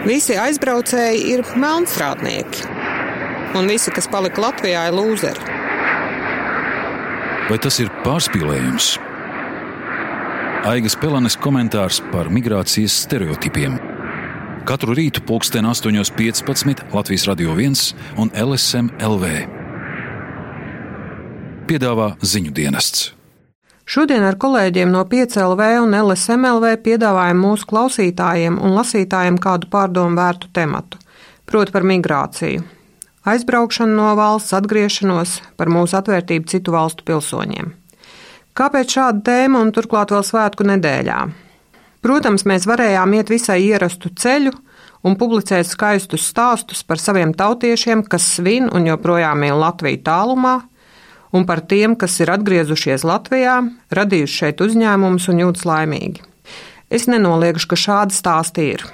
Visi aizbraucēji ir melnstrādnieki, un visi, kas palika Latvijā, ir lūzeri. Vai tas ir pārspīlējums? Aigas Pelanes komentārs par migrācijas stereotipiem. Katru rītu pulksten 8.15 Latvijas Radio 1 un LSM LV. Piedāvā ziņu dienests. Šodien ar kolēģiem no 5LV un LSMLV piedāvājam mūsu klausītājiem un lasītājiem kādu pārdomu vērtu tematu, proti par migrāciju. Aizbraukšanu no valsts, atgriešanos, par mūsu atvērtību citu valstu pilsoņiem. Kāpēc šāda tēma un turklāt vēl svētku nedēļā? Protams, mēs varējām iet visai ierastu ceļu un publicēt skaistus stāstus par saviem tautiešiem, kas svin un joprojām ir Latvija tālumā, un par tiem, kas ir atgriezušies Latvijā, radījuši šeit uzņēmumus un jūtas laimīgi. Es nenoliekšu, ka šādi stāsti ir.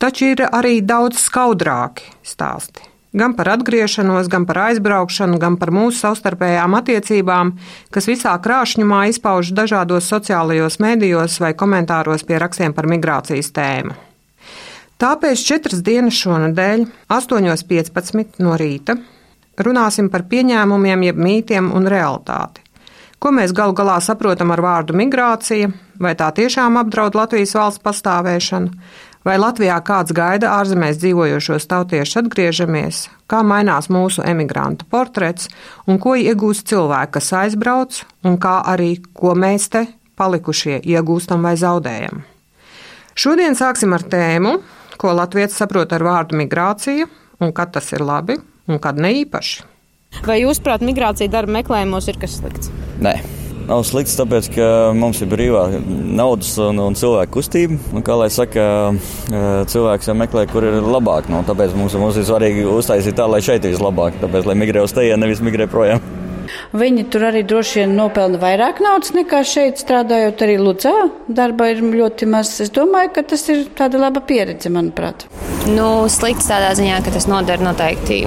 Taču ir arī daudz skaudrāki stāsti. Gan par atgriešanos, gan par aizbraukšanu, gan par mūsu savstarpējām attiecībām, kas visā krāšņumā izpaužas dažādos sociālajos mēdījos vai komentāros pie rakstiem par migrācijas tēmu. Tāpēc četras dienas šonadēļ, 8.15 no rīta, runāsim par pieņēmumiem, jeb mītiem un realitāti. Ko mēs galu galā saprotam ar vārdu migrācija, vai tā tiešām apdraud Latvijas valsts pastāvēšanu, vai Latvijā kāds gaida ārzemēs dzīvojošos tautiešus atgriežamies, kā mainās mūsu emigrantu portrets? Un ko iegūst cilvēki, kas aizbrauc, un kā arī ko mēs te palikušie iegūstam vai zaudējam. Šodien sāksim ar tēmu, ko Latvijas saprot ar vārdu migrācija un kad tas ir labi un kad ne īpaši. Vai jūs, prāt, migrācija darba meklējumos ir kas slikts? Nē. Nav slikts, tāpēc, ka mums ir brīvā naudas un, un cilvēku kustība. Un, kā lai saka, cilvēks jau meklē, kur ir labāk. Nu, tāpēc mums, mums ir svarīgi uztaisīt tā, lai šeit ir vislabāk. Tāpēc, lai migrē uz tejienu, nevis migrē projām. Viņi tur arī droši vien nopelna vairāk naudas nekā šeit strādājot. Arī Ludzā darba ir ļoti maz. Es domāju, ka tas ir tāda laba pieredze, manuprāt. Nu, slikts tādā ziņā, ka tas nodara noteikti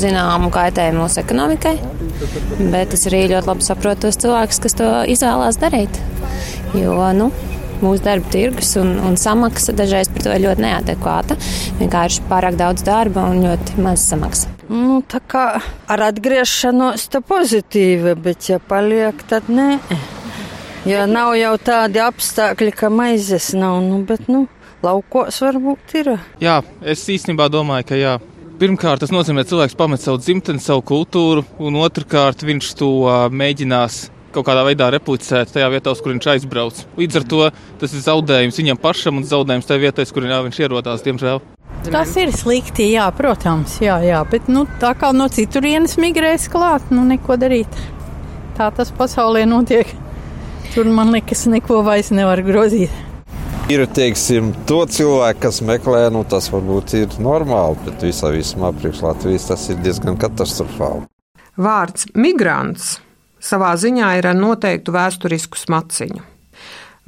zināmu kaitējumu mūsu ekonomikai. Bet es arī ļoti labi saprotu tos cilvēkus, kas to izvēlās darīt. Jo, nu, mūsu darba tirgus un, un samaksa dažreiz par to ir ļoti neadekvāta. Vienkārši pārāk daudz darba un ļoti maz samaksa. Nu, tā kā ar atgriešanos tā pozitīva, bet ja paliek, tad nē. Jo nav jau tādi apstākļi, ka maizes nav, nu, bet, nu, laukos varbūt ir. Jā, es īstenībā domāju, ka jā. Pirmkārt, tas nozīmē, ka cilvēks pamet savu dzimteni, savu kultūru, un otrkārt, viņš to mēģinās kaut kādā veidā replicēt tajā vietā, uz kur viņš aizbrauc. Līdz ar to tas ir zaudējums viņam pašam un zaudējums tajā vietā, kur viņš ierodās, diemžēl. Tas ir slikti, jā, protams, jā, jā, bet nu, tā kā no citurienes migrēs klāt, nu neko darīt. Tā tas pasaulē notiek. Tur man liekas, neko vairs nevar grozīt. Ir teiksim, to cilvēku, kas meklē, nu, tas varbūt ir normāli, bet visā vismā priekš Latvijas tas ir diezgan katastrofāli. Vārds migrants savā ziņā ir ar noteiktu vēsturisku smaciņu.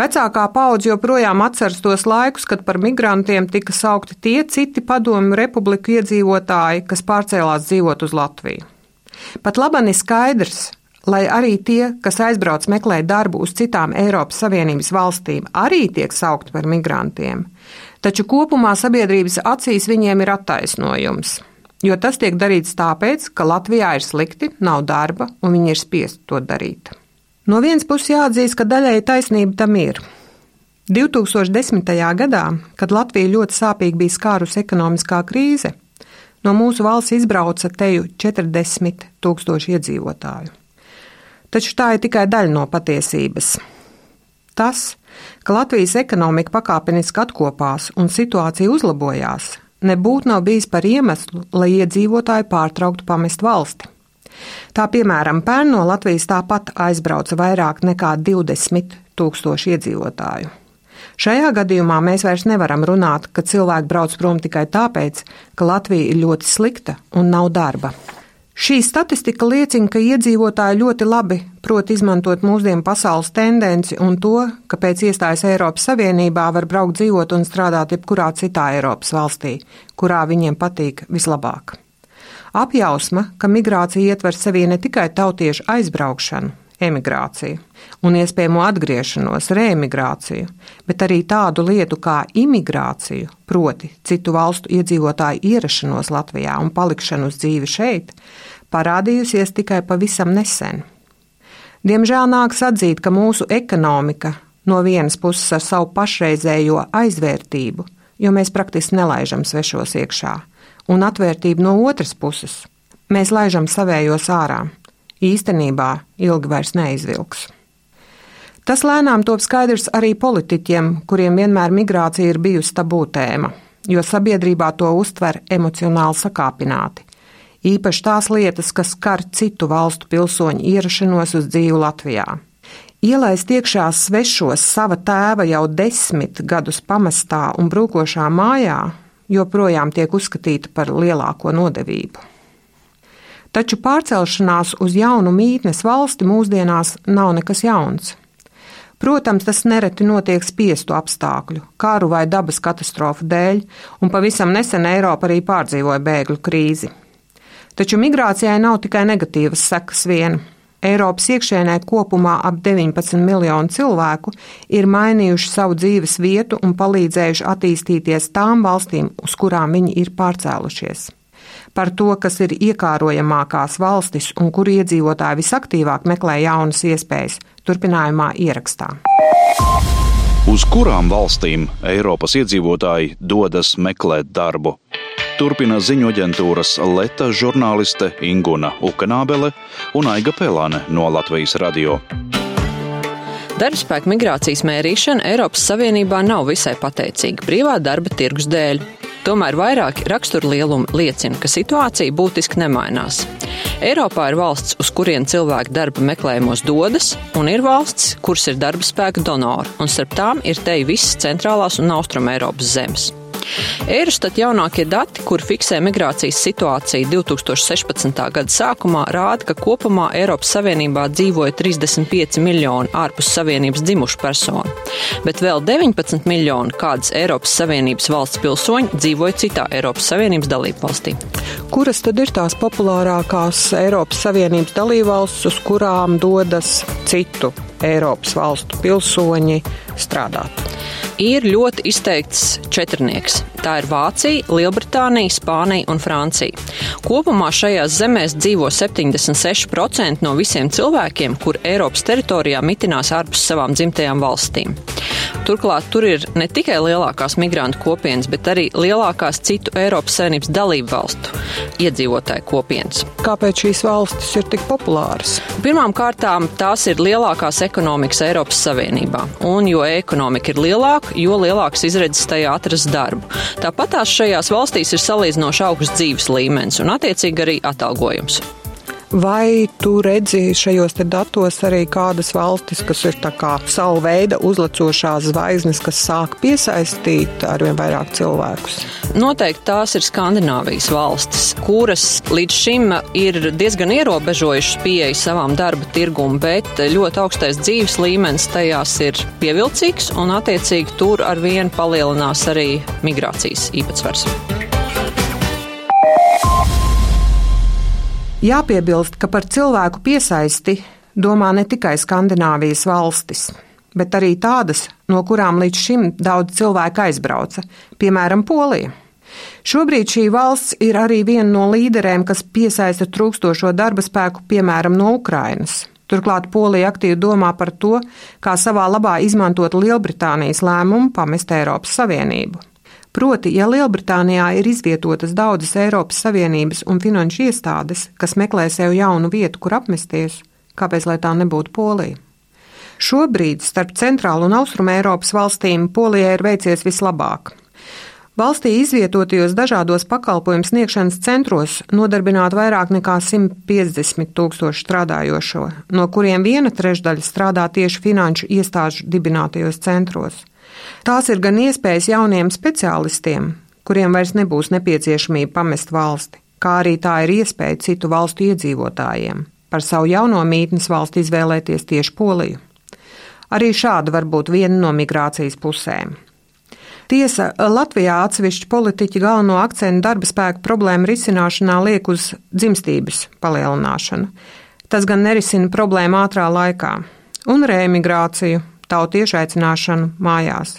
Vecākā paudze joprojām atceras tos laikus, kad par migrantiem tika saukti tie citi padomju republiku iedzīvotāji, kas pārcēlās dzīvot uz Latviju. Pat labi ir skaidrs, lai arī tie, kas aizbrauc meklēt darbu uz citām Eiropas Savienības valstīm, arī tiek saukti par migrantiem, taču kopumā sabiedrības acīs viņiem ir attaisnojums, jo tas tiek darīts tāpēc, ka Latvijā ir slikti, nav darba un viņi ir spiest to darīt. No vienas puses jāatzīst, ka daļēji taisnība tam ir. 2010. gadā, kad Latvija ļoti sāpīgi bija skārusi ekonomiskā krīze, no mūsu valsts izbrauca teju 40 tūkstoši iedzīvotāju. Taču tā ir tikai daļa no patiesības. Tas, ka Latvijas ekonomika pakāpeniski atkopās un situācija uzlabojās, nebūtu nav bijis par iemeslu, lai iedzīvotāji pārtrauktu pamest valsti. Tā piemēram, pērn no Latvijas tāpat aizbrauca vairāk nekā 20 tūkstoši iedzīvotāju. Šajā gadījumā mēs vairs nevaram runāt, ka cilvēki brauc prom tikai tāpēc, ka Latvija ir ļoti slikta un nav darba. Šī statistika liecina, ka iedzīvotāji ļoti labi prot izmantot mūsdienu pasaules tendenci un to, ka pēc iestājas Eiropas Savienībā var braukt dzīvot un strādāt jebkurā citā Eiropas valstī, kurā viņiem patīk vislabāk. Apjausma, ka migrācija ietver sevī ne tikai tautiešu aizbraukšanu, emigrāciju un iespējamo atgriešanos, reemigrāciju, bet arī tādu lietu kā imigrāciju, proti, citu valstu iedzīvotāju ierašanos Latvijā un palikšanu uz dzīvi šeit, parādījusies tikai pavisam nesen. Diemžēl nāks atzīt, ka mūsu ekonomika no vienas puses ar savu pašreizējo aizvērtību, jo mēs praktiski nelaižam svešos iekšā, un atvērtību no otras puses. Mēs laižam savējos ārā. Īstenībā ilgi vairs neizvilks. Tas lēnām top skaidrs arī politiķiem, kuriem vienmēr migrācija ir bijusi tabū tēma, jo sabiedrībā to uztver emocionāli sakāpināti. Īpaši tās lietas, kas skar citu valstu pilsoņu ierašanos uz dzīvi Latvijā. Ielaist iekšā svešos sava tēva jau desmit gadus pamestā un brūkošā mājā joprojām tiek uzskatīta par lielāko nodevību. Taču pārcelšanās uz jaunu mītnes valsti mūsdienās nav nekas jauns. Protams, tas nereti notiek spiestu apstākļu, kāru vai dabas katastrofu dēļ, un pavisam nesen Eiropa arī pārdzīvoja bēgļu krīzi. Taču migrācijai nav tikai negatīvas sekas viena. Eiropas iekšēnē kopumā ap 19 miljonu cilvēku ir mainījuši savu dzīves vietu un palīdzējuši attīstīties tām valstīm, uz kurām viņi ir pārcēlušies. Par to, kas ir iekārojamākās valstis un kur iedzīvotāji visaktīvāk meklē jaunas iespējas, turpinājumā ierakstā. Uz kurām valstīm Eiropas iedzīvotāji dodas meklēt darbu? Turpina ziņu aģentūras Leta žurnāliste Inguna Ukanābele un Aiga Pelāne no Latvijas radio. Darbspēka migrācijas mērīšana Eiropas Savienībā nav visai pateicīga brīvā darba tirgus dēļ. Tomēr vairāki raksturlielumi liecina, ka situācija būtiski nemainās. Eiropā ir valsts, uz kurien cilvēki darba meklējumos dodas, un ir valsts, kuras ir darba spēka donori, un starp tām ir te visas centrālās un austruma Eiropas zemes. Eirostat jaunākie dati, kur fiksē migrācijas situāciju 2016. gada sākumā, rāda, ka kopumā Eiropas Savienībā dzīvoja 35 miljoni ārpus Savienības dzimušu personu, bet vēl 19 miljoni kādas Eiropas Savienības valsts pilsoņi dzīvoja citā Eiropas Savienības dalību valstī. Kuras tad ir tās populārākās Eiropas Savienības dalībvalstis, uz kurām dodas citu Eiropas valstu pilsoņi strādāt? ir ļoti izteikts četrnieks. Tā ir Vācija, Lielbritānija, Spānija un Francija. Kopumā šajās zemēs dzīvo 76% no visiem cilvēkiem, kur Eiropas teritorijā mitinās ārpus savām dzimtajām valstīm. Turklāt tur ir ne tikai lielākās migrantu kopienas, bet arī lielākās citu Eiropas Savienības dalību valstu iedzīvotāju kopienas. Kāpēc šīs valstis ir tik populāras? Pirmām kārtām tās ir lielākās ekonomikas Eiropas Savienībā, un jo ekonomika ir lielāka, jo lielāks izredzes tajā atrast darbu. Tāpat šajās valstīs ir salīdzinoši augsts dzīves līmenis un attiecīgi arī atalgojums. Vai tu redzi šajos datos arī kādas valstis, kas ir savu veidu uzlecošās zvaigznes, kas sāk piesaistīt arvien vairāk cilvēkus? Noteikti tās ir Skandināvijas valstis, kuras līdz šim ir diezgan ierobežojušas pieeja savām darba tirgumu, bet ļoti augstais dzīves līmenis tajās ir pievilcīgs un attiecīgi tur ar vienu palielinās arī migrācijas īpatsvars. Jāpiebilst, ka par cilvēku piesaisti domā ne tikai Skandināvijas valstis, bet arī tādas, no kurām līdz šim daudz cilvēku aizbrauca, piemēram, Polija. Šobrīd šī valsts ir arī viena no līderēm, kas piesaista trūkstošo darba spēku, piemēram, no Ukrainas. Turklāt Polija aktīvi domā par to, kā savā labā izmantot Lielbritānijas lēmumu pamest Eiropas Savienību. Proti, ja Lielbritānijā ir izvietotas daudzas Eiropas Savienības un finanšu iestādes, kas meklē sev jaunu vietu, kur apmesties, kāpēc lai tā nebūtu Polija? Šobrīd starp centrālu un austrumu Eiropas valstīm Polijai ir veicies vislabāk. Valstī izvietotajos dažādos pakalpojumu sniegšanas centros nodarbināt vairāk nekā 150 tūkstoši strādājošo, no kuriem viena trešdaļa strādā tieši finanšu iestāžu dibinātajos centros. Tās ir gan iespējas jauniem speciālistiem, kuriem vairs nebūs nepieciešamība pamest valsti, kā arī tā ir iespēja citu valstu iedzīvotājiem par savu jauno mītnes valsti izvēlēties tieši Poliju. Arī šāda var būt viena no migrācijas pusēm. Tiesa, Latvijā atsevišķi politiķi galveno akcentu darba spēka problēmu risināšanā liek uz dzimstības palielināšanu. Tas gan nerisina problēmu ātrā laikā, un reemigrāciju, tautiešu aicināšanu mājās.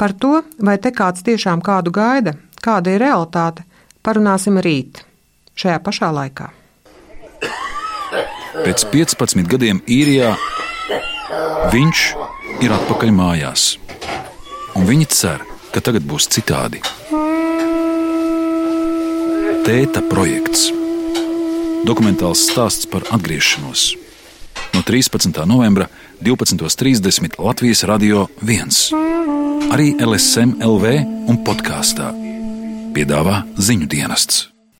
Par to, vai te kāds tiešām kādu gaida, kāda ir realitāte, parunāsim rīt, šajā pašā laikā. Pēc 15 gadiem īrijā viņš ir atpakaļ mājās, un viņi cer, ka tagad būs citādi. Tēta projekts Dokumentāls stāsts par atgriešanos. No 13. novembra 12.30 Latvijas Radio 1. Arī LSM LV un podkāstā piedāvā ziņu dienests.